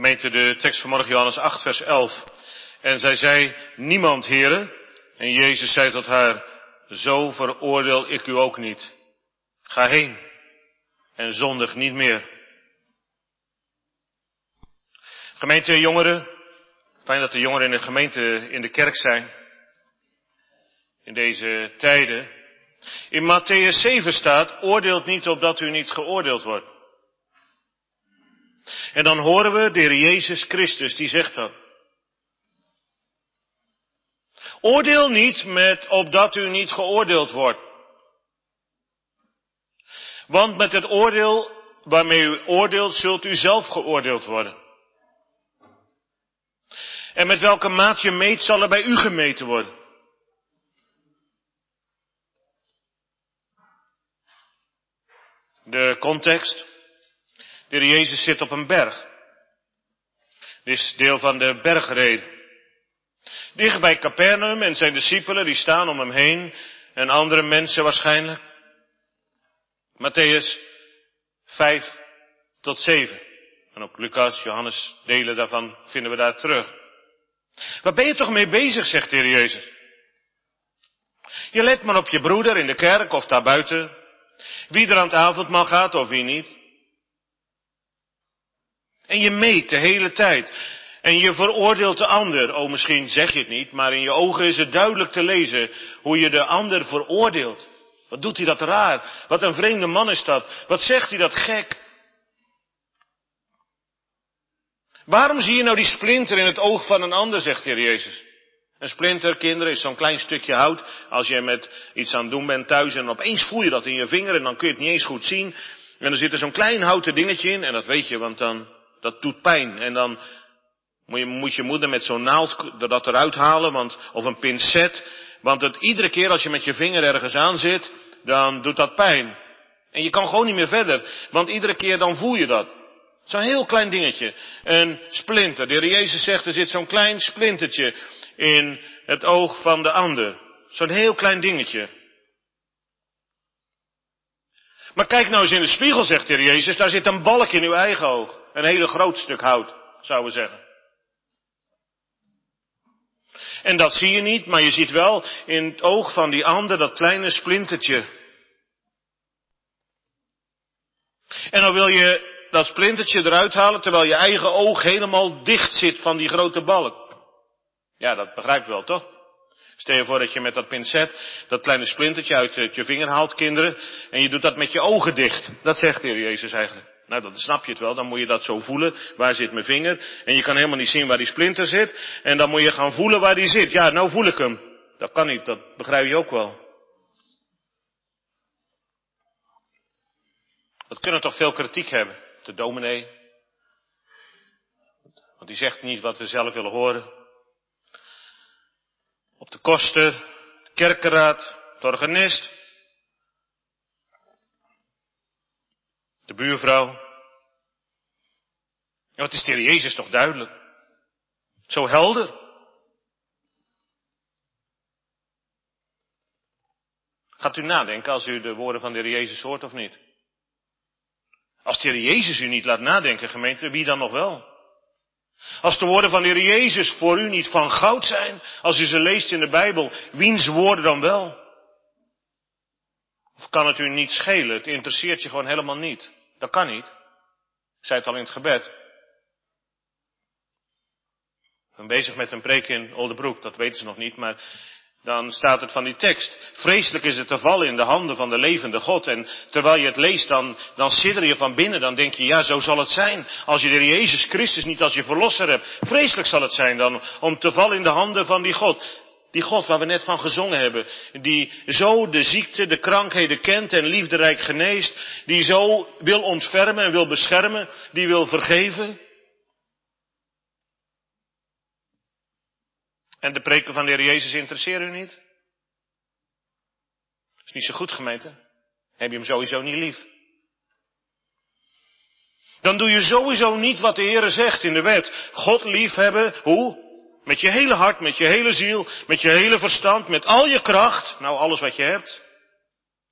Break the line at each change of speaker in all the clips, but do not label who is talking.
Gemeente, de tekst van morgen Johannes 8, vers 11. En zij zei, niemand, heren. En Jezus zei tot haar, zo veroordeel ik u ook niet. Ga heen en zondig niet meer. Gemeente jongeren, fijn dat de jongeren in de gemeente in de kerk zijn. In deze tijden. In Matthäus 7 staat, oordeelt niet opdat u niet geoordeeld wordt. En dan horen we de Heer Jezus Christus, die zegt dat. Oordeel niet met opdat u niet geoordeeld wordt. Want met het oordeel waarmee u oordeelt, zult u zelf geoordeeld worden. En met welke maat je meet, zal er bij u gemeten worden. De context. De heer Jezus zit op een berg. Dit is deel van de bergreden. Dicht bij Capernaum en zijn discipelen, die staan om hem heen. En andere mensen waarschijnlijk. Matthäus 5 tot 7. En ook Lucas, Johannes, delen daarvan vinden we daar terug. Waar ben je toch mee bezig, zegt de Heer Jezus. Je let maar op je broeder in de kerk of daarbuiten. Wie er aan het avondmaal gaat of wie niet. En je meet de hele tijd. En je veroordeelt de ander. Oh, misschien zeg je het niet, maar in je ogen is het duidelijk te lezen hoe je de ander veroordeelt. Wat doet hij dat raar? Wat een vreemde man is dat. Wat zegt hij dat gek? Waarom zie je nou die splinter in het oog van een ander, zegt de Heer Jezus. Een splinter, kinderen, is zo'n klein stukje hout. Als je met iets aan het doen bent thuis en opeens voel je dat in je vinger en dan kun je het niet eens goed zien. En dan zit er zo'n klein houten dingetje in en dat weet je, want dan, dat doet pijn. En dan moet je, moet je moeder met zo'n naald dat eruit halen, want, of een pincet. Want het, iedere keer als je met je vinger ergens aan zit, dan doet dat pijn. En je kan gewoon niet meer verder, want iedere keer dan voel je dat. Zo'n heel klein dingetje. Een splinter. De heer Jezus zegt, er zit zo'n klein splintertje in het oog van de ander. Zo'n heel klein dingetje. Maar kijk nou eens in de spiegel, zegt de heer Jezus, daar zit een balk in uw eigen oog. Een hele groot stuk hout, zouden we zeggen. En dat zie je niet, maar je ziet wel in het oog van die ander dat kleine splintertje. En dan wil je dat splintertje eruit halen terwijl je eigen oog helemaal dicht zit van die grote balk. Ja, dat begrijpt wel, toch? Stel je voor dat je met dat pincet dat kleine splintertje uit je vinger haalt, kinderen, en je doet dat met je ogen dicht. Dat zegt de Heer Jezus eigenlijk. Nou, dan snap je het wel. Dan moet je dat zo voelen. Waar zit mijn vinger? En je kan helemaal niet zien waar die splinter zit. En dan moet je gaan voelen waar die zit. Ja, nou voel ik hem. Dat kan niet. Dat begrijp je ook wel. Dat kunnen toch veel kritiek hebben. De dominee. Want die zegt niet wat we zelf willen horen. Op de kosten, de kerkenraad, organist. De buurvrouw. Ja, wat is de Jezus toch duidelijk? Zo helder. Gaat u nadenken als u de woorden van de Heer Jezus hoort of niet? Als de Jezus u niet laat nadenken, gemeente, wie dan nog wel? Als de woorden van de Heer Jezus voor u niet van goud zijn, als u ze leest in de Bijbel, wiens woorden dan wel? Of kan het u niet schelen? Het interesseert je gewoon helemaal niet. Dat kan niet. Ik zei het al in het gebed. Ik ben bezig met een preek in Oldebroek, dat weten ze nog niet, maar dan staat het van die tekst. Vreselijk is het te vallen in de handen van de levende God. En terwijl je het leest, dan, dan sidder je van binnen. Dan denk je, ja, zo zal het zijn. Als je de Jezus Christus niet als je verlosser hebt. Vreselijk zal het zijn dan om te vallen in de handen van die God. Die God waar we net van gezongen hebben. Die zo de ziekte, de krankheden kent en liefderijk geneest. Die zo wil ontfermen en wil beschermen. Die wil vergeven. En de preken van de Heer Jezus interesseren u niet? Is niet zo goed gemeente. Heb je hem sowieso niet lief. Dan doe je sowieso niet wat de Heer zegt in de wet. God liefhebben, hoe? Met je hele hart, met je hele ziel, met je hele verstand, met al je kracht. Nou, alles wat je hebt.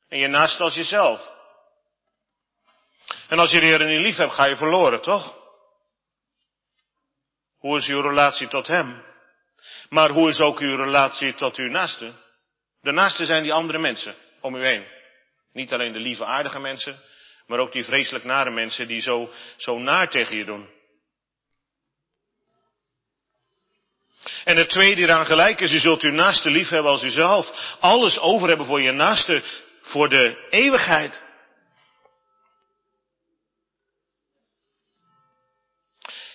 En je naast als jezelf. En als je de Heer niet lief hebt, ga je verloren, toch? Hoe is uw relatie tot Hem? Maar hoe is ook uw relatie tot uw naaste? De naaste zijn die andere mensen om u heen. Niet alleen de lieve aardige mensen, maar ook die vreselijk nare mensen die zo, zo naar tegen je doen. En het tweede eraan gelijk is, u zult uw naaste lief hebben als uzelf. Alles over hebben voor je naaste, voor de eeuwigheid.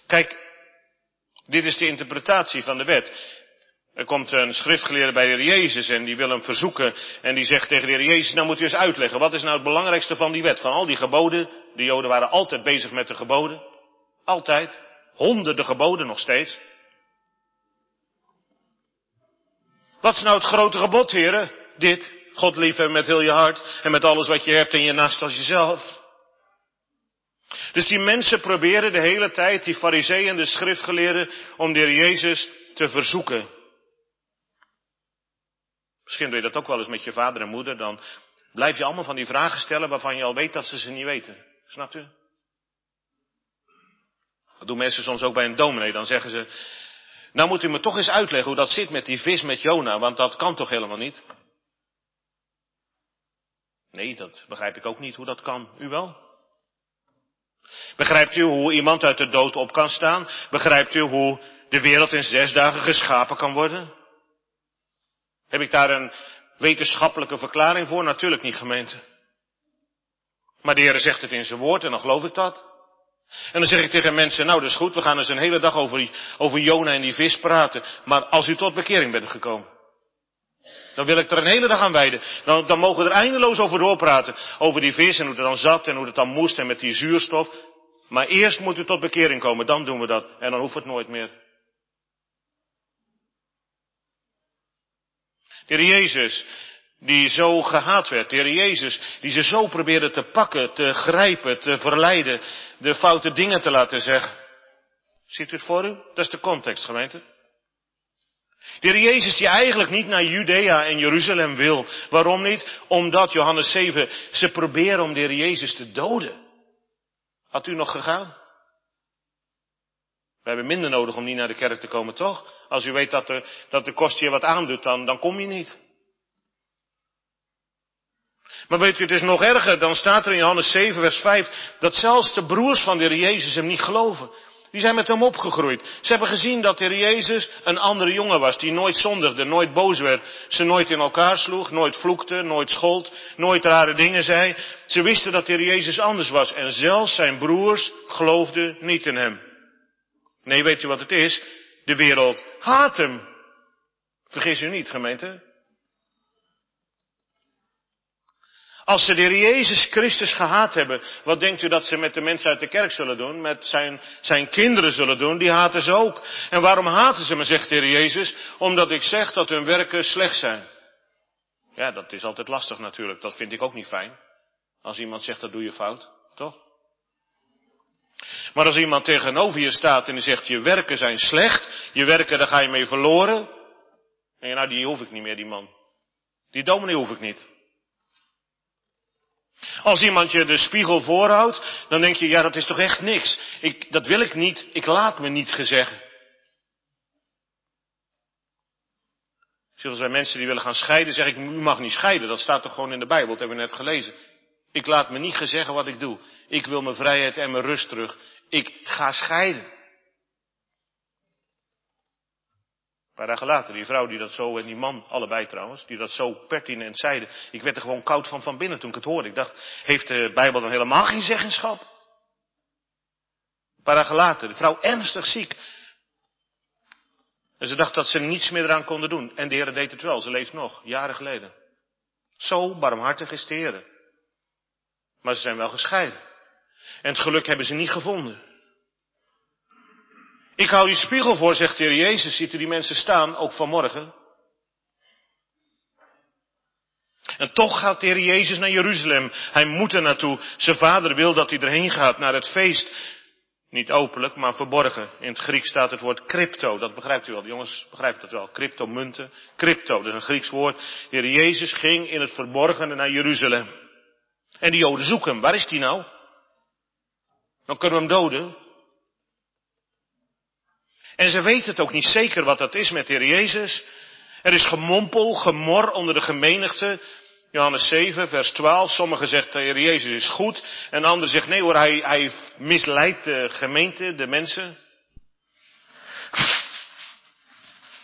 Kijk, dit is de interpretatie van de wet. Er komt een schriftgeleerde bij de Heer Jezus en die wil hem verzoeken en die zegt tegen de Heer Jezus, nou moet u eens uitleggen, wat is nou het belangrijkste van die wet? Van al die geboden, de Joden waren altijd bezig met de geboden. Altijd. Honderden geboden nog steeds. Wat is nou het grote gebod, heren? Dit. God liefhebben met heel je hart en met alles wat je hebt en je naast als jezelf. Dus die mensen proberen de hele tijd, die fariseeën en de schriftgeleerden, om de Heer Jezus te verzoeken. Misschien doe je dat ook wel eens met je vader en moeder, dan blijf je allemaal van die vragen stellen waarvan je al weet dat ze ze niet weten. Snapt u? Dat doen mensen soms ook bij een dominee, dan zeggen ze, nou moet u me toch eens uitleggen hoe dat zit met die vis met Jona, want dat kan toch helemaal niet? Nee, dat begrijp ik ook niet hoe dat kan. U wel? Begrijpt u hoe iemand uit de dood op kan staan? Begrijpt u hoe de wereld in zes dagen geschapen kan worden? Heb ik daar een wetenschappelijke verklaring voor? Natuurlijk niet, gemeente. Maar de Heer zegt het in zijn woord en dan geloof ik dat. En dan zeg ik tegen mensen, nou dat is goed, we gaan eens een hele dag over, over Jona en die vis praten. Maar als u tot bekering bent gekomen, dan wil ik er een hele dag aan wijden. Dan, dan mogen we er eindeloos over doorpraten. Over die vis en hoe het dan zat en hoe het dan moest en met die zuurstof. Maar eerst moet u tot bekering komen, dan doen we dat. En dan hoeft het nooit meer. De Jezus, die zo gehaat werd. De Heer Jezus, die ze zo probeerde te pakken, te grijpen, te verleiden, de foute dingen te laten zeggen. Ziet u het voor u? Dat is de context, gemeente. De Heer Jezus die eigenlijk niet naar Judea en Jeruzalem wil. Waarom niet? Omdat, Johannes 7, ze proberen om de Heer Jezus te doden. Had u nog gegaan? We hebben minder nodig om niet naar de kerk te komen, toch? Als u weet dat de, dat de kost je wat aandoet, dan, dan kom je niet. Maar weet u, het is nog erger. Dan staat er in Johannes 7, vers 5, dat zelfs de broers van de Jezus hem niet geloven. Die zijn met hem opgegroeid. Ze hebben gezien dat de Jezus een andere jongen was, die nooit zondigde, nooit boos werd, ze nooit in elkaar sloeg, nooit vloekte, nooit schold, nooit rare dingen zei. Ze wisten dat de Jezus anders was en zelfs zijn broers geloofden niet in hem. Nee, weet je wat het is? De wereld haat hem. Vergis u niet, gemeente. Als ze de Heer Jezus Christus gehaat hebben, wat denkt u dat ze met de mensen uit de kerk zullen doen? Met zijn, zijn kinderen zullen doen? Die haten ze ook. En waarom haten ze me, zegt de Heer Jezus? Omdat ik zeg dat hun werken slecht zijn. Ja, dat is altijd lastig natuurlijk. Dat vind ik ook niet fijn. Als iemand zegt dat doe je fout, toch? Maar als iemand tegenover je staat en die zegt je werken zijn slecht, je werken daar ga je mee verloren. En je, nou die hoef ik niet meer, die man. Die dominee hoef ik niet. Als iemand je de spiegel voorhoudt, dan denk je, ja dat is toch echt niks. Ik, dat wil ik niet, ik laat me niet gezeggen. Zoals bij mensen die willen gaan scheiden, zeg ik, u mag niet scheiden. Dat staat toch gewoon in de Bijbel, dat hebben we net gelezen. Ik laat me niet gezeggen wat ik doe. Ik wil mijn vrijheid en mijn rust terug. Ik ga scheiden. Een paar dagen later, die vrouw die dat zo, en die man allebei trouwens, die dat zo pertinent zeiden. Ik werd er gewoon koud van van binnen toen ik het hoorde. Ik dacht, heeft de Bijbel dan helemaal geen zeggenschap? Een paar dagen later, de vrouw ernstig ziek. En ze dacht dat ze niets meer eraan konden doen. En de Heer deed het wel, ze leeft nog, jaren geleden. Zo barmhartig is de Heer. Maar ze zijn wel gescheiden. En het geluk hebben ze niet gevonden. Ik hou die spiegel voor, zegt de Heer Jezus. Ziet u die mensen staan, ook vanmorgen? En toch gaat de Heer Jezus naar Jeruzalem. Hij moet er naartoe. Zijn vader wil dat hij erheen gaat, naar het feest. Niet openlijk, maar verborgen. In het Grieks staat het woord crypto. Dat begrijpt u wel. Jongens, begrijpt dat wel. Cryptomunten. Crypto, dat is een Grieks woord. De Heer Jezus ging in het verborgene naar Jeruzalem. En die Joden zoeken hem. Waar is hij nou? Dan kunnen we hem doden. En ze weten het ook niet zeker wat dat is met de Heer Jezus. Er is gemompel, gemor onder de gemenigte. Johannes 7, vers 12. Sommigen zeggen de Heer Jezus is goed. En anderen zeggen nee hoor, hij, hij misleidt de gemeente, de mensen.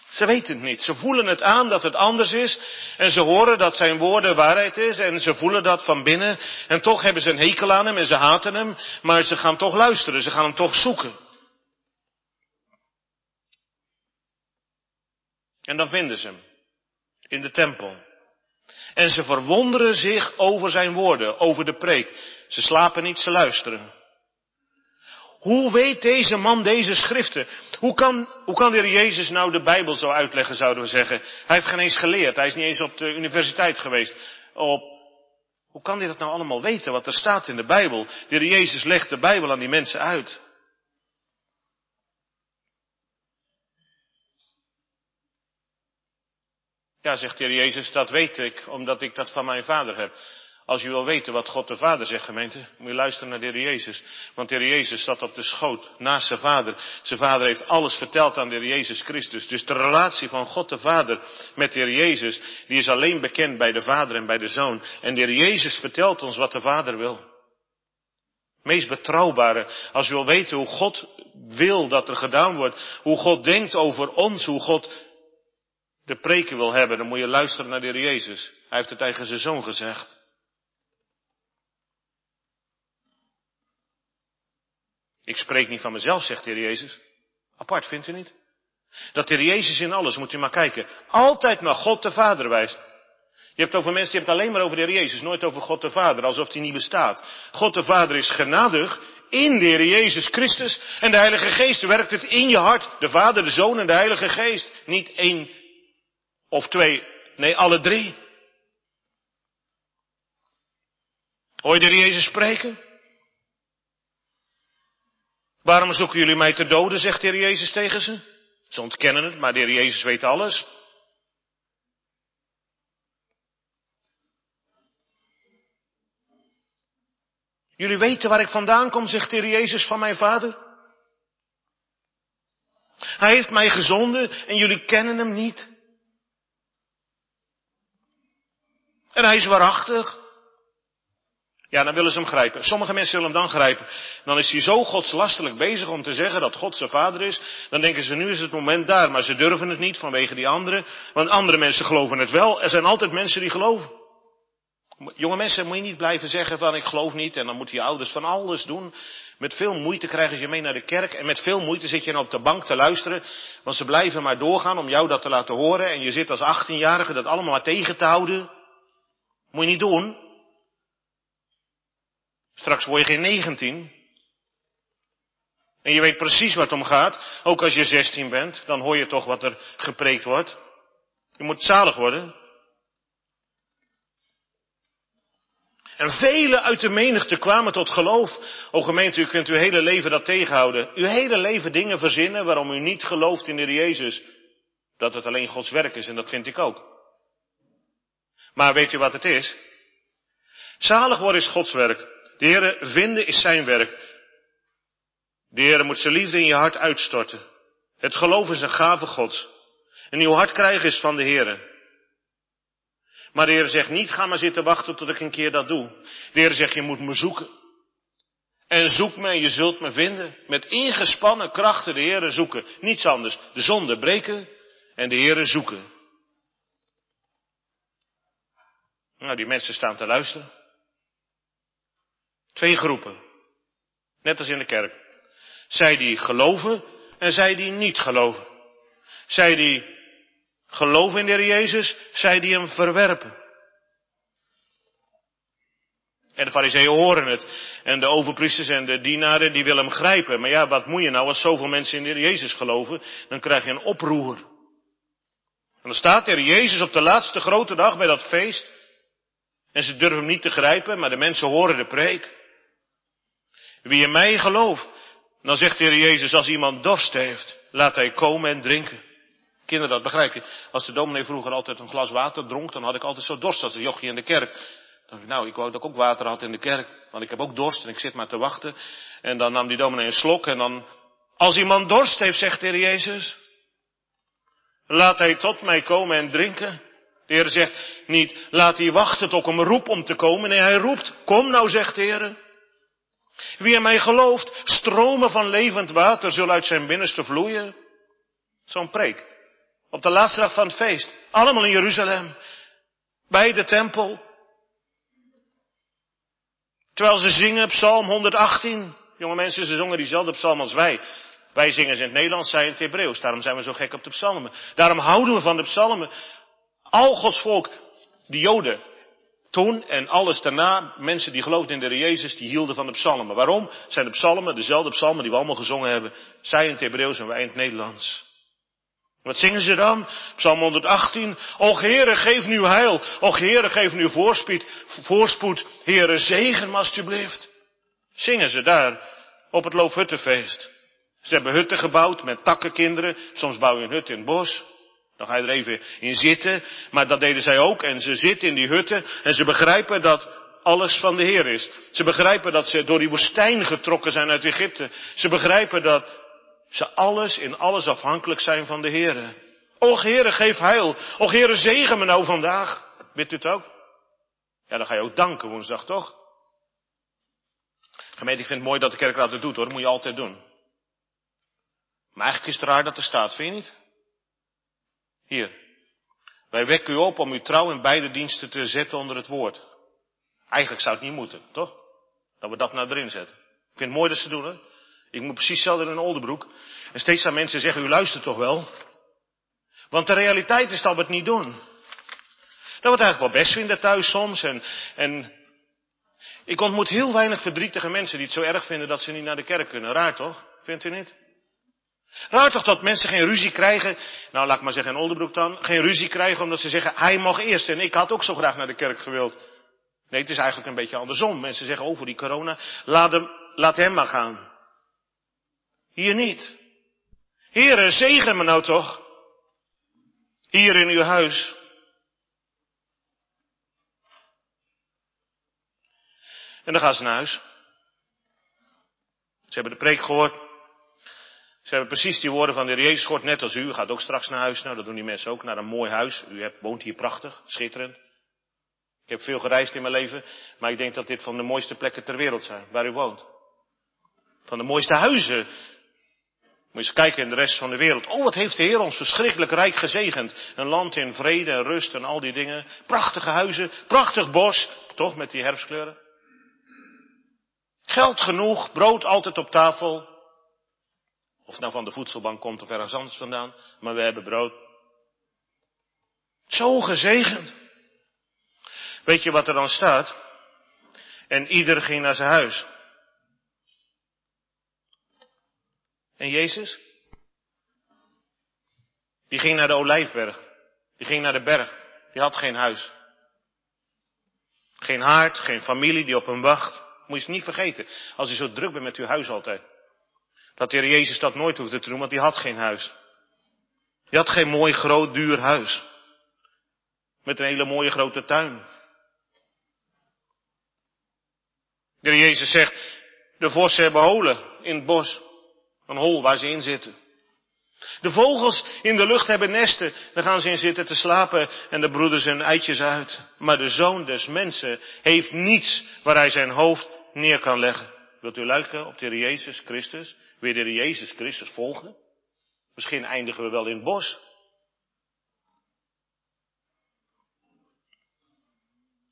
Ze weten het niet. Ze voelen het aan dat het anders is. En ze horen dat zijn woorden waarheid is. En ze voelen dat van binnen. En toch hebben ze een hekel aan hem en ze haten hem. Maar ze gaan toch luisteren. Ze gaan hem toch zoeken. En dan vinden ze hem. In de tempel. En ze verwonderen zich over zijn woorden, over de preek. Ze slapen niet, ze luisteren. Hoe weet deze man deze schriften? Hoe kan, hoe kan de heer Jezus nou de Bijbel zo uitleggen, zouden we zeggen? Hij heeft geen eens geleerd, hij is niet eens op de universiteit geweest. Op, hoe kan hij dat nou allemaal weten, wat er staat in de Bijbel? De heer Jezus legt de Bijbel aan die mensen uit. Ja, zegt de heer Jezus, dat weet ik, omdat ik dat van mijn vader heb. Als u wil weten wat God de Vader zegt, gemeente, moet je luisteren naar de Heer Jezus. Want de Heer Jezus zat op de schoot naast zijn Vader. Zijn Vader heeft alles verteld aan de Heer Jezus Christus. Dus de relatie van God de Vader met de Heer Jezus, die is alleen bekend bij de Vader en bij de Zoon. En de Heer Jezus vertelt ons wat de Vader wil. Meest betrouwbare, als u wil weten hoe God wil dat er gedaan wordt, hoe God denkt over ons, hoe God de preken wil hebben, dan moet je luisteren naar de Heer Jezus. Hij heeft het tegen zijn zoon gezegd. Ik spreek niet van mezelf, zegt de Heer Jezus. Apart, vindt u niet? Dat de Heer Jezus in alles, moet u maar kijken, altijd naar God de Vader wijst. Je hebt over mensen, je hebt alleen maar over de Heer Jezus, nooit over God de Vader, alsof hij niet bestaat. God de Vader is genadig in de Heer Jezus Christus en de Heilige Geest werkt het in je hart. De Vader, de Zoon en de Heilige Geest. Niet één of twee, nee alle drie. Hoor je de Jezus spreken? Waarom zoeken jullie mij te doden, zegt de Jezus tegen ze. Ze ontkennen het, maar de Jezus weet alles. Jullie weten waar ik vandaan kom, zegt de Jezus van mijn Vader. Hij heeft mij gezonden en jullie kennen hem niet. En hij is waarachtig. Ja, dan willen ze hem grijpen. Sommige mensen willen hem dan grijpen. Dan is hij zo godslastelijk bezig om te zeggen dat God zijn vader is. Dan denken ze, nu is het moment daar. Maar ze durven het niet vanwege die anderen. Want andere mensen geloven het wel. Er zijn altijd mensen die geloven. Jonge mensen, moet je niet blijven zeggen van ik geloof niet. En dan moeten je ouders van alles doen. Met veel moeite krijgen ze je mee naar de kerk. En met veel moeite zit je op de bank te luisteren. Want ze blijven maar doorgaan om jou dat te laten horen. En je zit als 18-jarige dat allemaal maar tegen te houden. Moet je niet doen. Straks word je geen 19. En je weet precies wat om gaat. Ook als je 16 bent, dan hoor je toch wat er gepreekt wordt. Je moet zalig worden. En velen uit de menigte kwamen tot geloof. O gemeente, u kunt uw hele leven dat tegenhouden. Uw hele leven dingen verzinnen waarom u niet gelooft in de Heer Jezus. Dat het alleen Gods werk is en dat vind ik ook. Maar weet u wat het is? Zalig worden is Gods werk. De Heere vinden is zijn werk. De Heere moet zijn liefde in je hart uitstorten. Het geloof is een gave Gods. En uw hart krijgen is van de Heere. Maar de Heer zegt niet, ga maar zitten wachten tot ik een keer dat doe. De Heer zegt, je moet me zoeken. En zoek me en je zult me vinden. Met ingespannen krachten de Heere zoeken. Niets anders. De zonde breken en de Heere zoeken. Nou, die mensen staan te luisteren. Twee groepen. Net als in de kerk. Zij die geloven en zij die niet geloven. Zij die geloven in de Heer Jezus, zij die hem verwerpen. En de fariseeën horen het. En de overpriesters en de dienaren die willen hem grijpen. Maar ja, wat moet je nou als zoveel mensen in de Heer Jezus geloven? Dan krijg je een oproer. En dan staat de Jezus op de laatste grote dag bij dat feest. En ze durven hem niet te grijpen, maar de mensen horen de preek. Wie in mij gelooft, dan zegt de Heer Jezus, als iemand dorst heeft, laat hij komen en drinken. Kinderen, dat begrijp je. Als de dominee vroeger altijd een glas water dronk, dan had ik altijd zo dorst als een jochie in de kerk. Dan dacht ik, nou, ik wou dat ik ook water had in de kerk. Want ik heb ook dorst en ik zit maar te wachten. En dan nam die dominee een slok en dan Als iemand dorst heeft, zegt de Heer Jezus, laat hij tot mij komen en drinken. De Heer zegt niet, laat hij wachten tot ik hem roep om te komen. Nee, hij roept, kom nou, zegt de Heer. Wie in mij gelooft, stromen van levend water zullen uit zijn binnenste vloeien. Zo'n preek. Op de laatste dag van het feest. Allemaal in Jeruzalem. Bij de tempel. Terwijl ze zingen Psalm 118. Jonge mensen, ze zongen diezelfde psalm als wij. Wij zingen ze in het Nederlands, zij in het Hebreeuws. Daarom zijn we zo gek op de psalmen. Daarom houden we van de psalmen. Al Gods volk, de Joden, toen en alles daarna, mensen die geloofden in de Heer Jezus, die hielden van de psalmen. Waarom? Zijn de psalmen dezelfde psalmen die we allemaal gezongen hebben. Zij in het Hebreeuws en wij in het Nederlands. Wat zingen ze dan? Psalm 118. Och Heere, geef nu heil. Och Heere, geef nu voorspoed. voorspoed. Heere, zegen alstublieft. Zingen ze daar op het Loofhuttenfeest. Ze hebben hutten gebouwd met takkenkinderen. Soms bouw je een hut in het bos. Dan ga je er even in zitten. Maar dat deden zij ook. En ze zitten in die hutten. En ze begrijpen dat alles van de Heer is. Ze begrijpen dat ze door die woestijn getrokken zijn uit Egypte. Ze begrijpen dat ze alles in alles afhankelijk zijn van de Heer. Och Heere, geef heil. Och Heere, zegen me nou vandaag. Weet u het ook? Ja, dan ga je ook danken woensdag, toch? Gemeente, ik vind het mooi dat de kerk dat doet hoor. Dat moet je altijd doen. Maar eigenlijk is het raar dat er staat, vind je niet? Hier. Wij wekken u op om uw trouw in beide diensten te zetten onder het woord. Eigenlijk zou het niet moeten, toch? Dat we dat nou erin zetten. Ik vind het mooi dat ze doen, hè? Ik moet precies hetzelfde in Oldenbroek. En steeds aan mensen zeggen, u luistert toch wel? Want de realiteit is dat we het niet doen. Dat we het eigenlijk wel best vinden thuis soms. En, en ik ontmoet heel weinig verdrietige mensen die het zo erg vinden dat ze niet naar de kerk kunnen. Raar toch? Vindt u niet? Raar toch dat mensen geen ruzie krijgen, nou laat ik maar zeggen in Oldenbroek dan, geen ruzie krijgen omdat ze zeggen, hij mag eerst en ik had ook zo graag naar de kerk gewild. Nee, het is eigenlijk een beetje andersom. Mensen zeggen over die corona, laat hem, laat hem maar gaan. Hier niet. Heren, zegen me nou toch. Hier in uw huis. En dan gaan ze naar huis. Ze hebben de preek gehoord. Ze hebben precies die woorden van de Jezus gehoord, net als u. U gaat ook straks naar huis. Nou, dat doen die mensen ook, naar een mooi huis. U hebt, woont hier prachtig, schitterend. Ik heb veel gereisd in mijn leven, maar ik denk dat dit van de mooiste plekken ter wereld zijn, waar u woont. Van de mooiste huizen moet je eens kijken in de rest van de wereld. Oh, wat heeft de Heer ons verschrikkelijk rijk gezegend. Een land in vrede en rust en al die dingen. Prachtige huizen, prachtig bos. Toch, met die herfstkleuren. Geld genoeg, brood altijd op tafel. Of nou van de voedselbank komt of ergens anders vandaan. Maar we hebben brood. Zo gezegend. Weet je wat er dan staat? En ieder ging naar zijn huis. En Jezus? Die ging naar de olijfberg. Die ging naar de berg. Die had geen huis. Geen haard, geen familie die op hem wacht. Moet je het niet vergeten. Als je zo druk bent met uw huis altijd. Dat de Heer Jezus dat nooit hoefde te doen, want die had geen huis. Die had geen mooi, groot, duur huis. Met een hele mooie grote tuin. De Heer Jezus zegt, de vossen hebben holen in het bos. Een hol waar ze in zitten. De vogels in de lucht hebben nesten, daar gaan ze in zitten te slapen en de broeders hun eitjes uit. Maar de zoon des mensen heeft niets waar hij zijn hoofd neer kan leggen. Wilt u luisteren op de Heer Jezus Christus? Je de Jezus Christus volgen? Misschien eindigen we wel in het bos.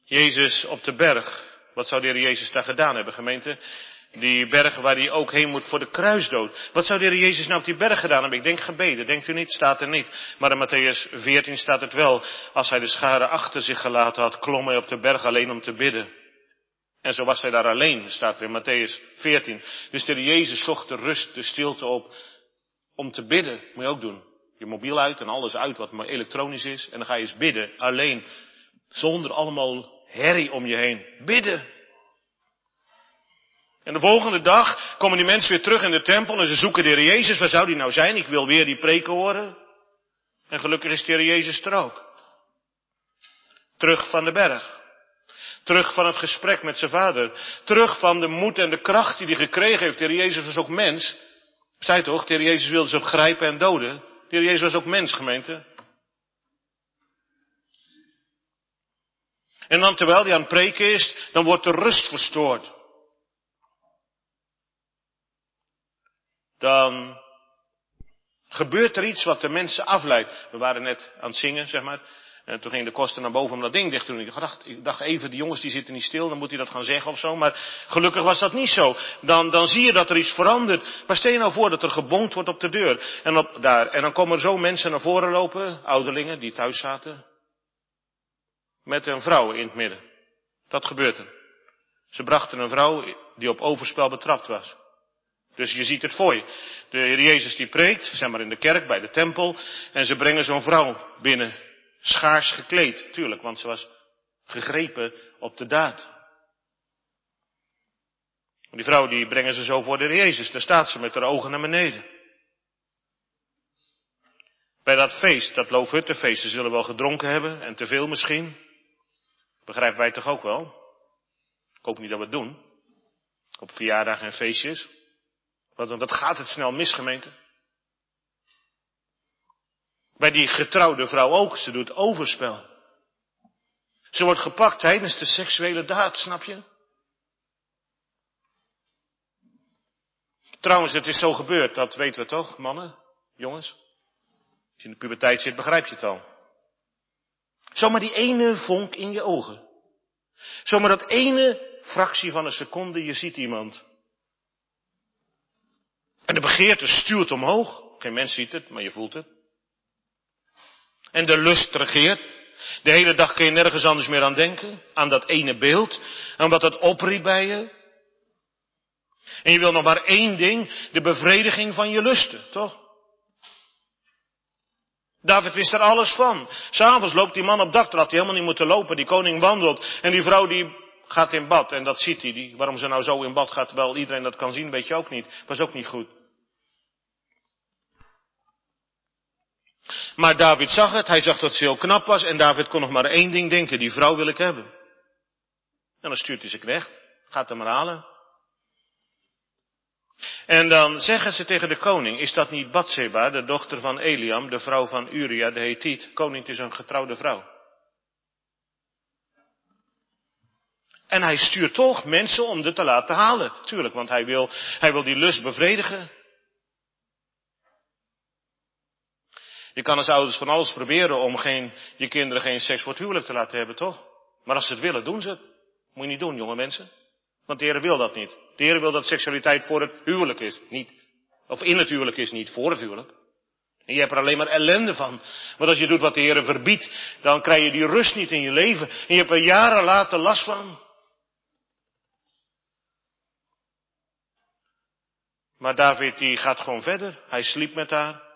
Jezus op de berg. Wat zou de Heer Jezus daar gedaan hebben, gemeente? Die berg waar hij ook heen moet voor de kruisdood. Wat zou de Heer Jezus nou op die berg gedaan hebben? Ik denk gebeden. Denkt u niet? Staat er niet. Maar in Matthäus 14 staat het wel. Als hij de schade achter zich gelaten had, klom hij op de berg alleen om te bidden. En zo was hij daar alleen, staat er in Matthäus 14. Dus de Jezus zocht de rust, de stilte op om te bidden. Moet je ook doen. Je mobiel uit en alles uit wat maar elektronisch is. En dan ga je eens bidden, alleen. Zonder allemaal herrie om je heen. Bidden. En de volgende dag komen die mensen weer terug in de tempel en ze zoeken de Jezus. Waar zou die nou zijn? Ik wil weer die preken horen. En gelukkig is de Jezus er ook. Terug van de berg. Terug van het gesprek met zijn vader. Terug van de moed en de kracht die hij gekregen heeft. De Jezus was ook mens. Zij toch, de Jezus wilde ze grijpen en doden. De Jezus was ook mens, gemeente. En dan terwijl hij aan het preken is, dan wordt de rust verstoord. Dan gebeurt er iets wat de mensen afleidt. We waren net aan het zingen, zeg maar. En toen ging de kosten naar boven om dat ding dicht te doen. Ik dacht, ik dacht even, die jongens die zitten niet stil, dan moet hij dat gaan zeggen of zo. Maar gelukkig was dat niet zo. Dan, dan zie je dat er iets verandert. Maar stel je nou voor dat er gebonkt wordt op de deur. En, op, daar, en dan komen er zo mensen naar voren lopen, ouderlingen die thuis zaten. Met een vrouw in het midden. Dat gebeurt er. Ze brachten een vrouw die op overspel betrapt was. Dus je ziet het voor je. De Jezus die preekt, zeg maar in de kerk, bij de tempel. En ze brengen zo'n vrouw binnen. Schaars gekleed, tuurlijk, want ze was gegrepen op de daad. Die vrouw die brengen ze zo voor de Jezus. Daar staat ze met haar ogen naar beneden. Bij dat feest, dat Loofhuttenfeest, ze zullen wel gedronken hebben en te veel misschien. Begrijpen wij toch ook wel? Ik hoop niet dat we het doen. Op verjaardagen en feestjes. Want dat gaat het snel mis, gemeente. Bij die getrouwde vrouw ook, ze doet overspel. Ze wordt gepakt tijdens de seksuele daad, snap je? Trouwens, het is zo gebeurd, dat weten we toch, mannen, jongens? Als je in de puberteit zit, begrijp je het al. Zomaar die ene vonk in je ogen. Zomaar dat ene fractie van een seconde, je ziet iemand. En de begeerte stuurt omhoog. Geen mens ziet het, maar je voelt het. En de lust regeert. De hele dag kun je nergens anders meer aan denken. Aan dat ene beeld. Aan wat het opriep bij je. En je wil nog maar één ding. De bevrediging van je lusten, toch? David wist er alles van. S'avonds loopt die man op dak, had hij helemaal niet moeten lopen. Die koning wandelt. En die vrouw die gaat in bad. En dat ziet hij. Die, waarom ze nou zo in bad gaat, terwijl iedereen dat kan zien, weet je ook niet. Was ook niet goed. Maar David zag het, hij zag dat ze heel knap was en David kon nog maar één ding denken, die vrouw wil ik hebben. En dan stuurt hij ze knecht, gaat hem maar halen. En dan zeggen ze tegen de koning, is dat niet Batseba, de dochter van Eliam, de vrouw van Uria, de Hethiet? Koning, is een getrouwde vrouw. En hij stuurt toch mensen om dit te laten halen. Tuurlijk, want hij wil, hij wil die lust bevredigen. Je kan als ouders van alles proberen om geen, je kinderen geen seks voor het huwelijk te laten hebben, toch? Maar als ze het willen, doen ze het. Moet je niet doen, jonge mensen. Want de Heer wil dat niet. De Heer wil dat seksualiteit voor het huwelijk is. Niet, of in het huwelijk is, niet voor het huwelijk. En je hebt er alleen maar ellende van. Want als je doet wat de Heer verbiedt, dan krijg je die rust niet in je leven. En je hebt er jaren later last van. Maar David die gaat gewoon verder. Hij sliep met haar.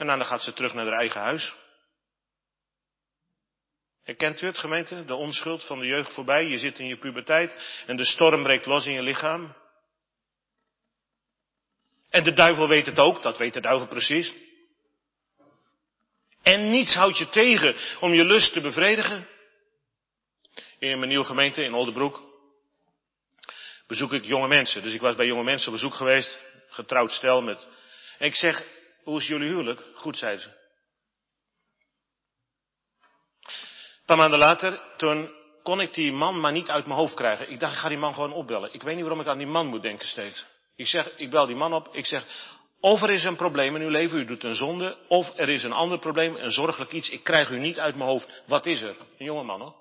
En dan gaat ze terug naar haar eigen huis. Herkent u het gemeente? De onschuld van de jeugd voorbij. Je zit in je puberteit en de storm breekt los in je lichaam. En de duivel weet het ook, dat weet de duivel precies. En niets houdt je tegen om je lust te bevredigen. In mijn nieuwe gemeente in Oldenbroek bezoek ik jonge mensen. Dus ik was bij jonge mensen op bezoek geweest, getrouwd stel met. En ik zeg, hoe is jullie huwelijk? Goed, zei ze. Een paar maanden later, toen kon ik die man maar niet uit mijn hoofd krijgen. Ik dacht, ik ga die man gewoon opbellen. Ik weet niet waarom ik aan die man moet denken steeds. Ik zeg, ik bel die man op. Ik zeg, of er is een probleem in uw leven, u doet een zonde. Of er is een ander probleem, een zorgelijk iets. Ik krijg u niet uit mijn hoofd. Wat is er? Een jonge man hoor.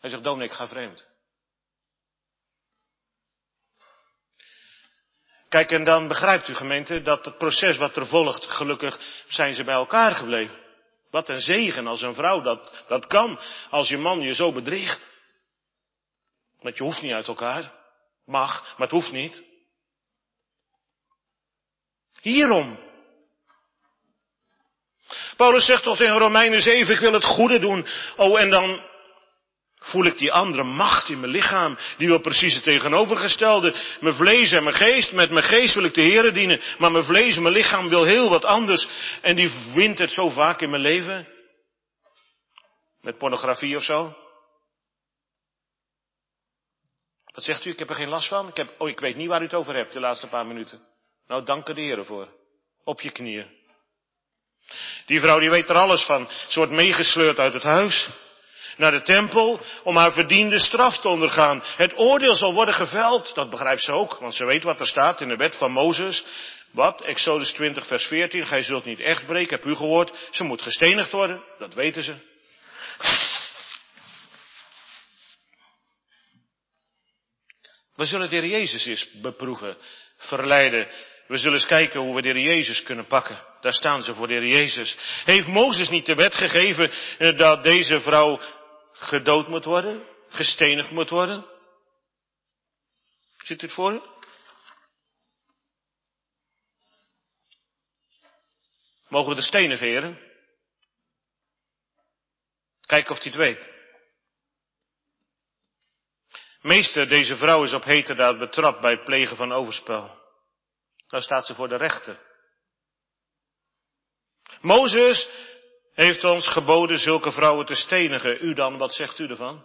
Hij zegt, Dominik, ik ga vreemd. Kijk, en dan begrijpt u gemeente dat het proces wat er volgt, gelukkig zijn ze bij elkaar gebleven. Wat een zegen als een vrouw dat, dat kan, als je man je zo bedriegt. Want je hoeft niet uit elkaar. Mag, maar het hoeft niet. Hierom. Paulus zegt toch tegen Romeinen 7, ik wil het goede doen. Oh, en dan voel ik die andere macht in mijn lichaam, die wil precies het tegenovergestelde. Mijn vlees en mijn geest, met mijn geest wil ik de Heer dienen, maar mijn vlees en mijn lichaam wil heel wat anders. En die wint het zo vaak in mijn leven. Met pornografie of zo. Wat zegt u? Ik heb er geen last van. Ik, heb, oh, ik weet niet waar u het over hebt de laatste paar minuten. Nou, dank er de Heer voor. Op je knieën. Die vrouw die weet er alles van. Ze wordt meegesleurd uit het huis. Naar de tempel om haar verdiende straf te ondergaan. Het oordeel zal worden geveld. Dat begrijpt ze ook. Want ze weet wat er staat in de wet van Mozes. Wat? Exodus 20 vers 14. Gij zult niet echt breken. Heb u gehoord? Ze moet gestenigd worden. Dat weten ze. We zullen de Heer Jezus eens beproeven, verleiden. We zullen eens kijken hoe we de Heer Jezus kunnen pakken. Daar staan ze voor de Heer Jezus. Heeft Mozes niet de wet gegeven eh, dat deze vrouw gedood moet worden? Gestenigd moet worden? Zit u voor Mogen we de stenen heren? Kijken of hij het weet. Meester, deze vrouw is op heterdaad betrapt bij het plegen van overspel. Dan staat ze voor de rechter. Mozes heeft ons geboden zulke vrouwen te stenigen. U dan, wat zegt u ervan?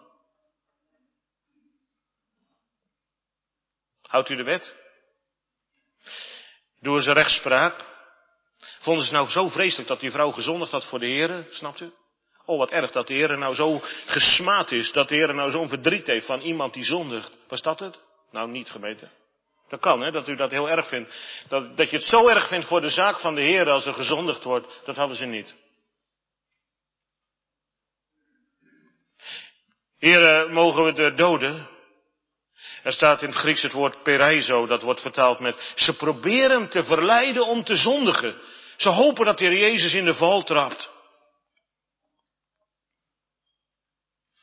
Houdt u de wet? Doen ze rechtspraak? Vonden ze nou zo vreselijk dat die vrouw gezondigd had voor de heren, snapt u? Oh, wat erg dat de Heer nou zo gesmaad is. Dat de Heer nou zo'n verdriet heeft van iemand die zondigt. Was dat het? Nou, niet gemeente. Dat kan, hè, dat u dat heel erg vindt. Dat, dat je het zo erg vindt voor de zaak van de Heer als er gezondigd wordt. Dat hadden ze niet. Heren, mogen we de doden? Er staat in het Grieks het woord pereizo, dat wordt vertaald met, ze proberen te verleiden om te zondigen. Ze hopen dat de Heer Jezus in de val trapt.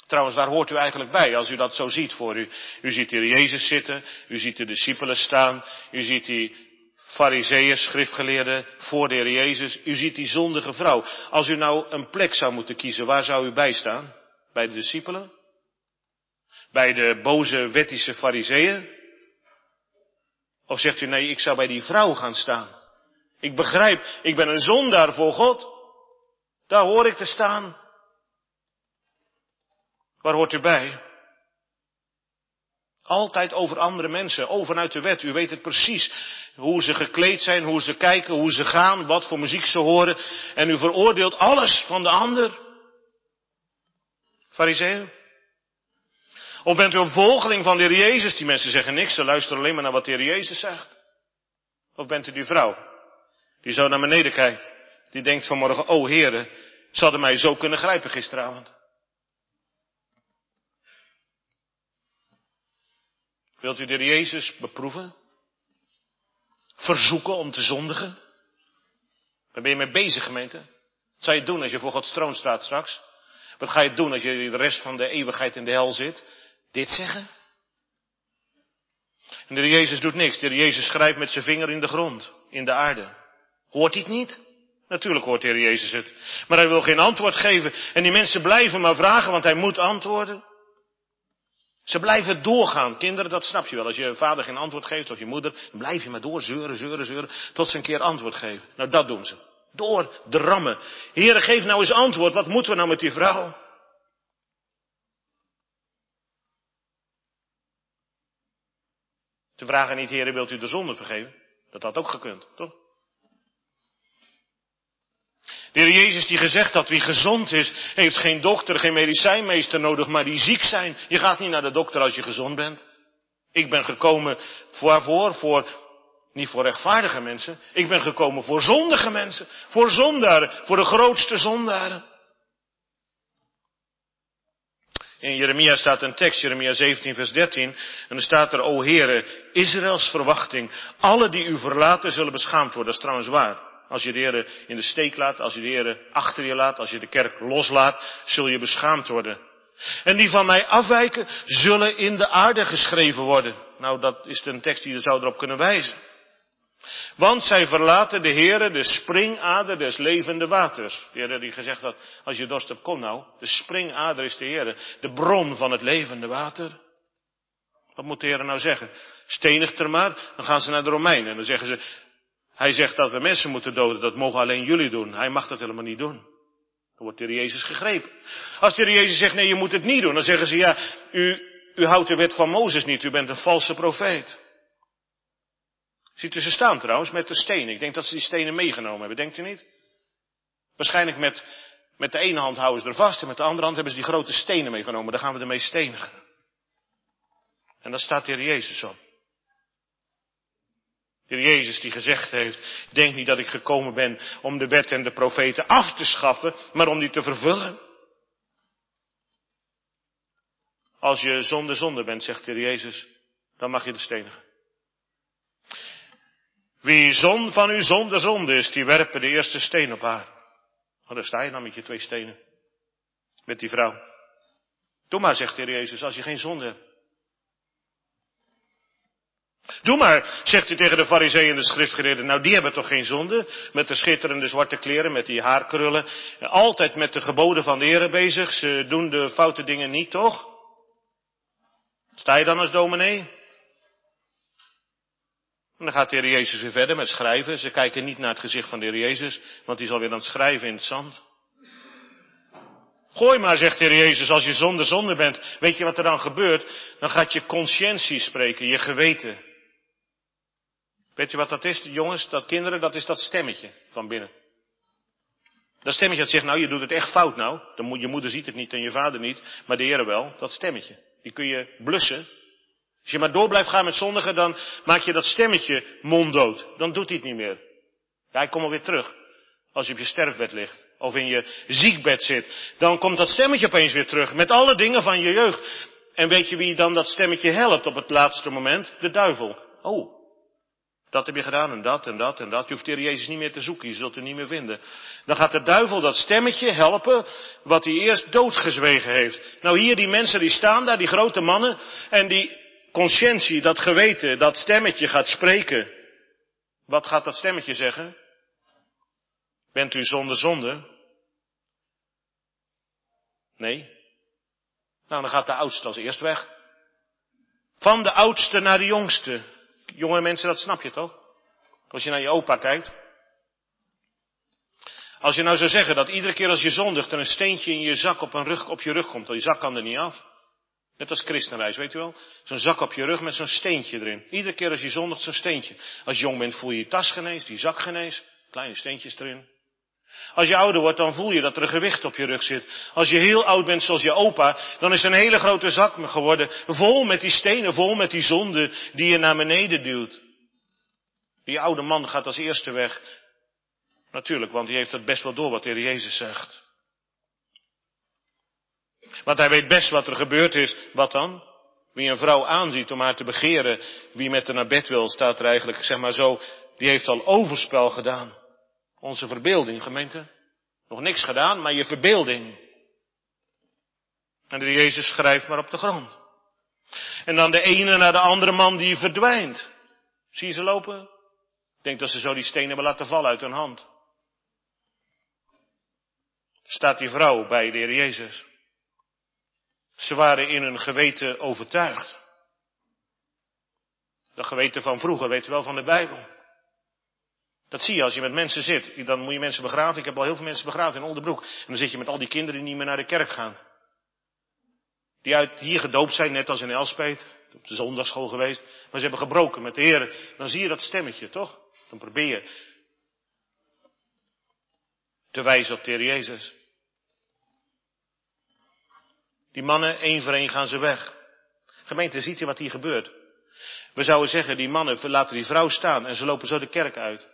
Trouwens, waar hoort u eigenlijk bij als u dat zo ziet voor u? U ziet hier Jezus zitten, u ziet de discipelen staan, u ziet die fariseeën, schriftgeleerden voor de Heer Jezus, u ziet die zondige vrouw. Als u nou een plek zou moeten kiezen, waar zou u bij staan? Bij de discipelen? Bij de boze wettische fariseeën? Of zegt u nee, ik zou bij die vrouw gaan staan? Ik begrijp, ik ben een zondaar voor God. Daar hoor ik te staan. Waar hoort u bij? Altijd over andere mensen, over vanuit de wet. U weet het precies. Hoe ze gekleed zijn, hoe ze kijken, hoe ze gaan, wat voor muziek ze horen. En u veroordeelt alles van de ander. Fariseeën. Of bent u een volgeling van de Heer Jezus? Die mensen zeggen niks, ze luisteren alleen maar naar wat de Heer Jezus zegt. Of bent u die vrouw? Die zo naar beneden kijkt. Die denkt vanmorgen, oh heren, ze hadden mij zo kunnen grijpen gisteravond. Wilt u de Jezus beproeven? Verzoeken om te zondigen? Waar ben je mee bezig, gemeente? Wat zou je doen als je voor Gods troon staat straks? Wat ga je doen als je de rest van de eeuwigheid in de hel zit? Dit zeggen? En de Jezus doet niks. De Jezus schrijft met zijn vinger in de grond, in de aarde. Hoort hij het niet? Natuurlijk hoort de Heer Jezus het. Maar hij wil geen antwoord geven. En die mensen blijven maar vragen, want hij moet antwoorden. Ze blijven doorgaan. Kinderen, dat snap je wel. Als je vader geen antwoord geeft, of je moeder, blijf je maar door zeuren, zeuren, zeuren, tot ze een keer antwoord geven. Nou, dat doen ze. Door drammen. Heere, geef nou eens antwoord. Wat moeten we nou met die vrouw? Ze vragen niet, Heere, wilt u de zonde vergeven? Dat had ook gekund, toch? De heer Jezus die gezegd had, wie gezond is, heeft geen dokter, geen medicijnmeester nodig, maar die ziek zijn. Je gaat niet naar de dokter als je gezond bent. Ik ben gekomen waarvoor? Voor, niet voor rechtvaardige mensen. Ik ben gekomen voor zondige mensen. Voor zondaren. Voor de grootste zondaren. In Jeremia staat een tekst, Jeremia 17 vers 13. En er staat er, o Heere, Israëls verwachting. Alle die u verlaten zullen beschaamd worden. Dat is trouwens waar. Als je de Heer in de steek laat, als je de Heer achter je laat, als je de kerk loslaat, zul je beschaamd worden. En die van mij afwijken, zullen in de aarde geschreven worden. Nou, dat is een tekst die er zou erop kunnen wijzen. Want zij verlaten de Heere, de springader des levende waters. De Heer die gezegd had, als je dorst hebt, kom nou. De springader is de Heere, de bron van het levende water. Wat moet de Heer nou zeggen? Stenigt er maar, dan gaan ze naar de Romeinen. En dan zeggen ze, hij zegt dat we mensen moeten doden, dat mogen alleen jullie doen. Hij mag dat helemaal niet doen. Dan wordt de Jezus gegrepen. Als de Jezus zegt, nee, je moet het niet doen, dan zeggen ze, ja, u, u houdt de wet van Mozes niet, u bent een valse profeet. Ziet u ze staan trouwens met de stenen. Ik denk dat ze die stenen meegenomen hebben, denkt u niet? Waarschijnlijk met, met de ene hand houden ze er vast en met de andere hand hebben ze die grote stenen meegenomen. Daar gaan we ermee stenigen. En daar staat de Jezus op. De Jezus die gezegd heeft, denk niet dat ik gekomen ben om de wet en de profeten af te schaffen, maar om die te vervullen. Als je zonder zonde bent, zegt de Jezus, dan mag je de stenigen. Wie zon van uw zonde zonde is, die werpen de eerste steen op haar. Oh, daar sta je dan met je twee stenen. Met die vrouw. Doe maar, zegt de Heer Jezus, als je geen zonde hebt. Doe maar, zegt hij tegen de fariseeën en de schriftgeleerden. Nou, die hebben toch geen zonde? Met de schitterende zwarte kleren, met die haarkrullen. Altijd met de geboden van de Heer bezig. Ze doen de foute dingen niet, toch? Sta je dan als dominee? Dan gaat de Jezus weer verder met schrijven. Ze kijken niet naar het gezicht van de Heer Jezus, want die is alweer aan het schrijven in het zand. Gooi maar, zegt de Heer Jezus, als je zonder zonde bent. Weet je wat er dan gebeurt? Dan gaat je conscientie spreken, je geweten. Weet je wat dat is, jongens, dat kinderen, dat is dat stemmetje van binnen. Dat stemmetje dat zegt, nou, je doet het echt fout nou. Je moeder ziet het niet en je vader niet, maar de Heer wel. Dat stemmetje. Die kun je blussen. Als je maar door blijft gaan met zondigen, dan maak je dat stemmetje monddood. Dan doet hij het niet meer. Ja, hij komt weer terug. Als je op je sterfbed ligt. Of in je ziekbed zit. Dan komt dat stemmetje opeens weer terug. Met alle dingen van je jeugd. En weet je wie dan dat stemmetje helpt op het laatste moment? De duivel. Oh, dat heb je gedaan en dat en dat en dat. Je hoeft de Jezus niet meer te zoeken, je zult hem niet meer vinden. Dan gaat de duivel dat stemmetje helpen wat hij eerst doodgezwegen heeft. Nou hier die mensen die staan daar, die grote mannen, en die conscientie, dat geweten, dat stemmetje gaat spreken. Wat gaat dat stemmetje zeggen? Bent u zonder zonde? Nee. Nou, dan gaat de oudste als eerst weg. Van de oudste naar de jongste. Jonge mensen, dat snap je toch? Als je naar je opa kijkt. Als je nou zou zeggen dat iedere keer als je zondigt er een steentje in je zak op, een rug, op je rug komt, die zak kan er niet af. Net als christenreis, weet u wel? Zo'n zak op je rug met zo'n steentje erin. Iedere keer als je zondigt, zo'n steentje. Als je jong bent voel je je tas genees, die zak genees. Kleine steentjes erin. Als je ouder wordt, dan voel je dat er een gewicht op je rug zit. Als je heel oud bent, zoals je opa, dan is een hele grote zak geworden. Vol met die stenen, vol met die zonde die je naar beneden duwt. Die oude man gaat als eerste weg. Natuurlijk, want hij heeft het best wel door wat de Heer Jezus zegt. Want hij weet best wat er gebeurd is. Wat dan? Wie een vrouw aanziet om haar te begeren, wie met haar naar bed wil, staat er eigenlijk, zeg maar zo, die heeft al overspel gedaan. Onze verbeelding, gemeente. Nog niks gedaan, maar je verbeelding. En de Jezus schrijft maar op de grond. En dan de ene naar de andere man die verdwijnt. Zie je ze lopen? Ik denk dat ze zo die stenen hebben laten vallen uit hun hand. Staat die vrouw bij de Heer Jezus. Ze waren in hun geweten overtuigd. Dat geweten van vroeger, weet je wel, van de Bijbel. Dat zie je als je met mensen zit. Dan moet je mensen begraven. Ik heb al heel veel mensen begraven in Oldenbroek. En dan zit je met al die kinderen die niet meer naar de kerk gaan. Die uit hier gedoopt zijn, net als in Elspet. Op de zondagschool geweest. Maar ze hebben gebroken met de Heer. Dan zie je dat stemmetje, toch? Dan probeer je te wijzen op de Heer Jezus. Die mannen, één voor één gaan ze weg. Gemeente, ziet u wat hier gebeurt? We zouden zeggen, die mannen laten die vrouw staan en ze lopen zo de kerk uit.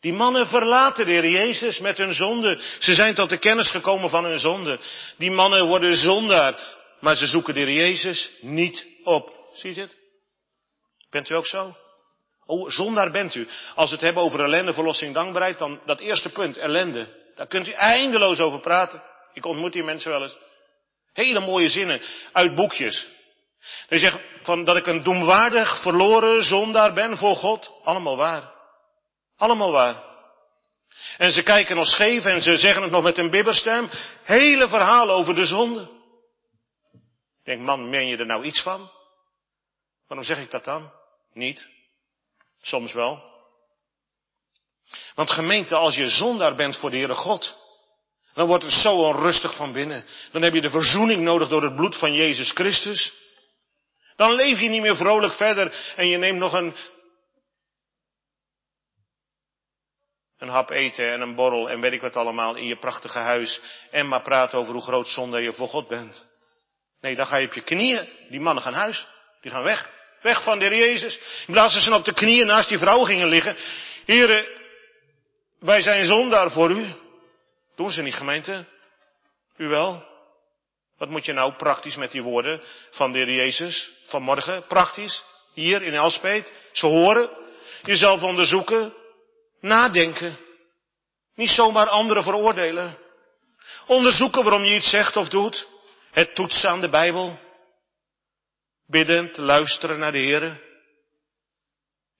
Die mannen verlaten de Heer Jezus met hun zonde. Ze zijn tot de kennis gekomen van hun zonde. Die mannen worden zondaar, maar ze zoeken de Heer Jezus niet op. Zie je het? Bent u ook zo? Oh, zondaar bent u. Als we het hebben over ellende, verlossing, dankbaarheid, dan dat eerste punt, ellende. Daar kunt u eindeloos over praten. Ik ontmoet die mensen wel eens. Hele mooie zinnen uit boekjes. Hij zegt van dat ik een doemwaardig verloren zondaar ben voor God. Allemaal waar. Allemaal waar. En ze kijken nog scheef en ze zeggen het nog met een bibberstem. Hele verhaal over de zonde. Ik denk, man, meen je er nou iets van? Waarom zeg ik dat dan? Niet. Soms wel. Want gemeente, als je zondaar bent voor de Heere God, Dan wordt het zo onrustig van binnen. Dan heb je de verzoening nodig door het bloed van Jezus Christus. Dan leef je niet meer vrolijk verder en je neemt nog een, een hap eten en een borrel en weet ik wat allemaal in je prachtige huis en maar praten over hoe groot zonde je voor God bent. Nee, dan ga je op je knieën. Die mannen gaan huis. Die gaan weg. Weg van de Heer Jezus. In plaats dat ze op de knieën naast die vrouw gingen liggen. Heren, wij zijn zondaar voor u. Doen ze niet gemeente? U wel? Wat moet je nou praktisch met die woorden van de Heer Jezus vanmorgen? Praktisch, hier in Elspeet, ze horen, jezelf onderzoeken, nadenken. Niet zomaar anderen veroordelen. Onderzoeken waarom je iets zegt of doet. Het toetsen aan de Bijbel. Biddend, luisteren naar de Heer.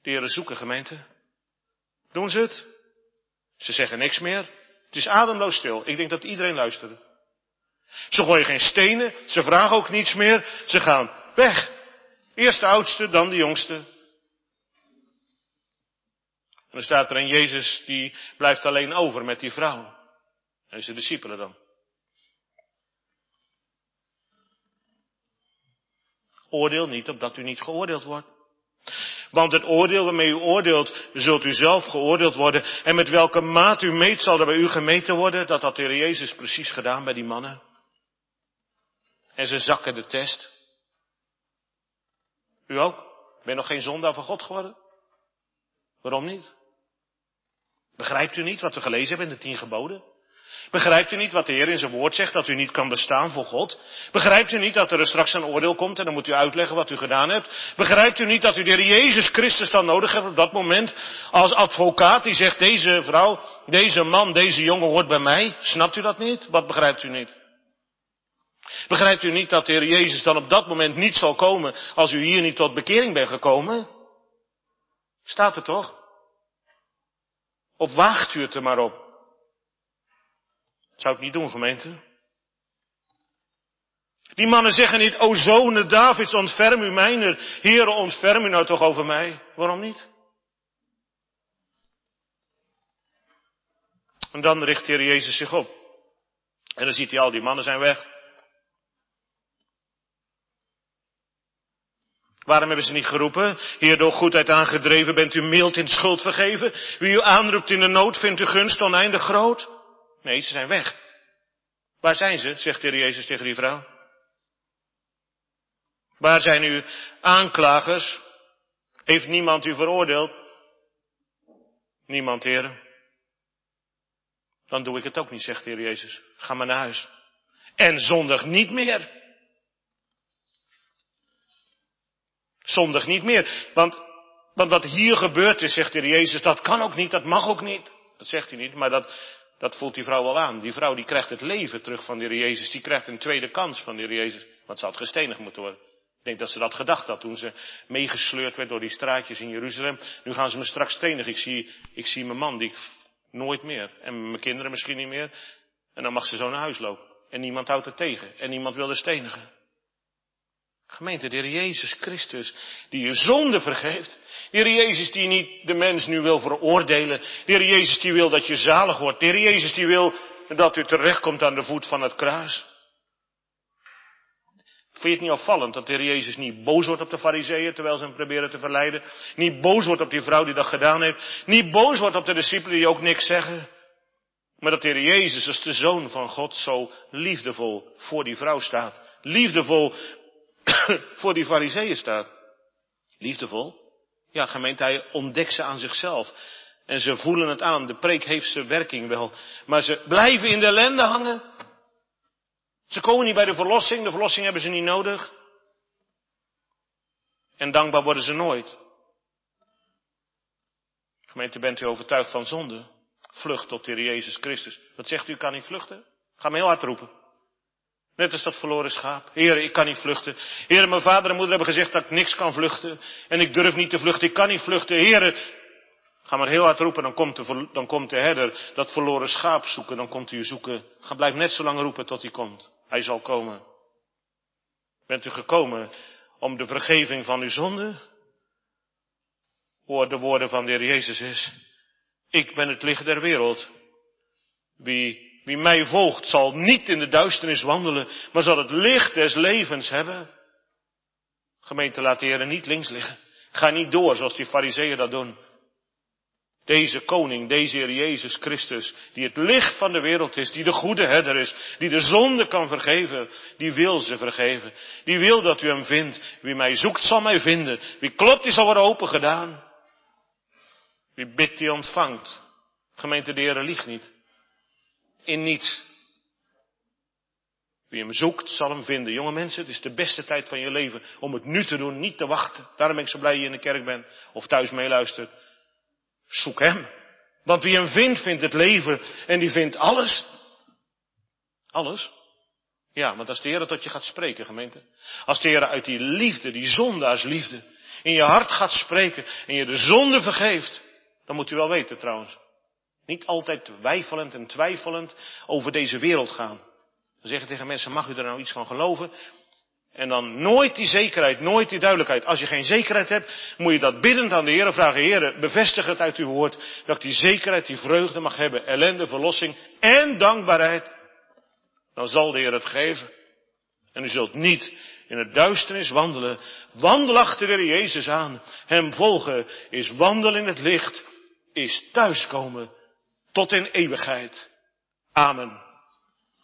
De Heer zoeken gemeente. Doen ze het? Ze zeggen niks meer. Het is ademloos stil. Ik denk dat iedereen luisterde. Ze gooien geen stenen, ze vragen ook niets meer, ze gaan weg. Eerst de oudste, dan de jongste. En dan staat er een Jezus die blijft alleen over met die vrouw. En zijn discipelen dan. Oordeel niet opdat u niet geoordeeld wordt. Want het oordeel waarmee u oordeelt, zult u zelf geoordeeld worden. En met welke maat u meet, zal er bij u gemeten worden. Dat had de Heer Jezus precies gedaan bij die mannen. En ze zakken de test. U ook? Ben nog geen zondaar van God geworden? Waarom niet? Begrijpt u niet wat we gelezen hebben in de tien geboden? Begrijpt u niet wat de Heer in zijn woord zegt, dat u niet kan bestaan voor God? Begrijpt u niet dat er straks een oordeel komt en dan moet u uitleggen wat u gedaan hebt? Begrijpt u niet dat u de Heer Jezus Christus dan nodig hebt op dat moment als advocaat die zegt, deze vrouw, deze man, deze jongen hoort bij mij? Snapt u dat niet? Wat begrijpt u niet? Begrijpt u niet dat de Heer Jezus dan op dat moment niet zal komen als u hier niet tot bekering bent gekomen? Staat er toch? Of waagt u het er maar op? Zou ik niet doen, gemeente? Die mannen zeggen niet, o zonen Davids, ontferm u mijner. Heere, ontferm u nou toch over mij. Waarom niet? En dan richt Heer Jezus zich op. En dan ziet hij al die mannen zijn weg. Waarom hebben ze niet geroepen? Heer, door goedheid aangedreven bent u mild in schuld vergeven. Wie u aanroept in de nood vindt u gunst oneindig groot. Nee, ze zijn weg. Waar zijn ze? zegt de Jezus tegen die vrouw. Waar zijn uw aanklagers? Heeft niemand u veroordeeld? Niemand, Heer. Dan doe ik het ook niet, zegt de Jezus. Ga maar naar huis. En zondig niet meer. Zondig niet meer. Want, want wat hier gebeurd is, zegt de Jezus, dat kan ook niet, dat mag ook niet. Dat zegt hij niet, maar dat, dat voelt die vrouw wel aan. Die vrouw die krijgt het leven terug van de Heer Jezus. Die krijgt een tweede kans van de Heer Jezus. Want ze had gestenigd moeten worden. Ik denk dat ze dat gedacht had toen ze meegesleurd werd door die straatjes in Jeruzalem. Nu gaan ze me straks stenigen. Ik zie, ik zie mijn man, die nooit meer. En mijn kinderen misschien niet meer. En dan mag ze zo naar huis lopen. En niemand houdt het tegen. En niemand wil er stenigen. Gemeente, de Heer Jezus Christus, die je zonde vergeeft. De Heer Jezus die niet de mens nu wil veroordelen. De Heer Jezus die wil dat je zalig wordt. De Heer Jezus die wil dat u terechtkomt aan de voet van het kruis. Vind je het niet opvallend dat de Heer Jezus niet boos wordt op de fariseeën terwijl ze hem proberen te verleiden? Niet boos wordt op die vrouw die dat gedaan heeft? Niet boos wordt op de discipelen die ook niks zeggen? Maar dat de Heer Jezus als de Zoon van God zo liefdevol voor die vrouw staat. Liefdevol voor die fariseeën staat. Liefdevol. Ja, gemeente, hij ontdekt ze aan zichzelf. En ze voelen het aan. De preek heeft zijn werking wel. Maar ze blijven in de ellende hangen. Ze komen niet bij de verlossing. De verlossing hebben ze niet nodig. En dankbaar worden ze nooit. Gemeente, bent u overtuigd van zonde? Vlucht tot de Heer Jezus Christus. Wat zegt u, kan niet vluchten? Ga me heel hard roepen. Net als dat verloren schaap. Heren, ik kan niet vluchten. Heren, mijn vader en moeder hebben gezegd dat ik niks kan vluchten. En ik durf niet te vluchten. Ik kan niet vluchten. Heren, ga maar heel hard roepen. Dan komt, de, dan komt de herder dat verloren schaap zoeken. Dan komt hij u zoeken. Ga blijf net zo lang roepen tot hij komt. Hij zal komen. Bent u gekomen om de vergeving van uw zonde? Hoor de woorden van de Heer Jezus is. Ik ben het licht der wereld. Wie wie mij volgt zal niet in de duisternis wandelen, maar zal het licht des levens hebben. Gemeente, laat de Heer niet links liggen. Ga niet door zoals die fariseeën dat doen. Deze koning, deze Heer Jezus Christus, die het licht van de wereld is, die de goede herder is, die de zonde kan vergeven, die wil ze vergeven. Die wil dat u hem vindt. Wie mij zoekt zal mij vinden. Wie klopt, die zal worden open gedaan. Wie bidt, die ontvangt. Gemeente, de Heer liegt niet. In niets. Wie hem zoekt, zal hem vinden. Jonge mensen, het is de beste tijd van je leven om het nu te doen, niet te wachten. Daarom ben ik zo blij je in de kerk bent of thuis meeluistert. Zoek hem. Want wie hem vindt, vindt het leven en die vindt alles. Alles. Ja, want als de Heer tot je gaat spreken, gemeente. Als de Heer uit die liefde, die zondaarsliefde, in je hart gaat spreken en je de zonde vergeeft, dan moet u wel weten trouwens. Niet altijd weifelend en twijfelend over deze wereld gaan. Dan zeggen tegen mensen, mag u er nou iets van geloven? En dan nooit die zekerheid, nooit die duidelijkheid. Als je geen zekerheid hebt, moet je dat biddend aan de Heer vragen. Heer, bevestig het uit uw woord. Dat ik die zekerheid, die vreugde mag hebben. Ellende, verlossing en dankbaarheid. Dan zal de Heer het geven. En u zult niet in het duisternis wandelen. Wandel achter de Jezus aan. Hem volgen is wandelen in het licht. Is thuiskomen tot in eeuwigheid. Amen.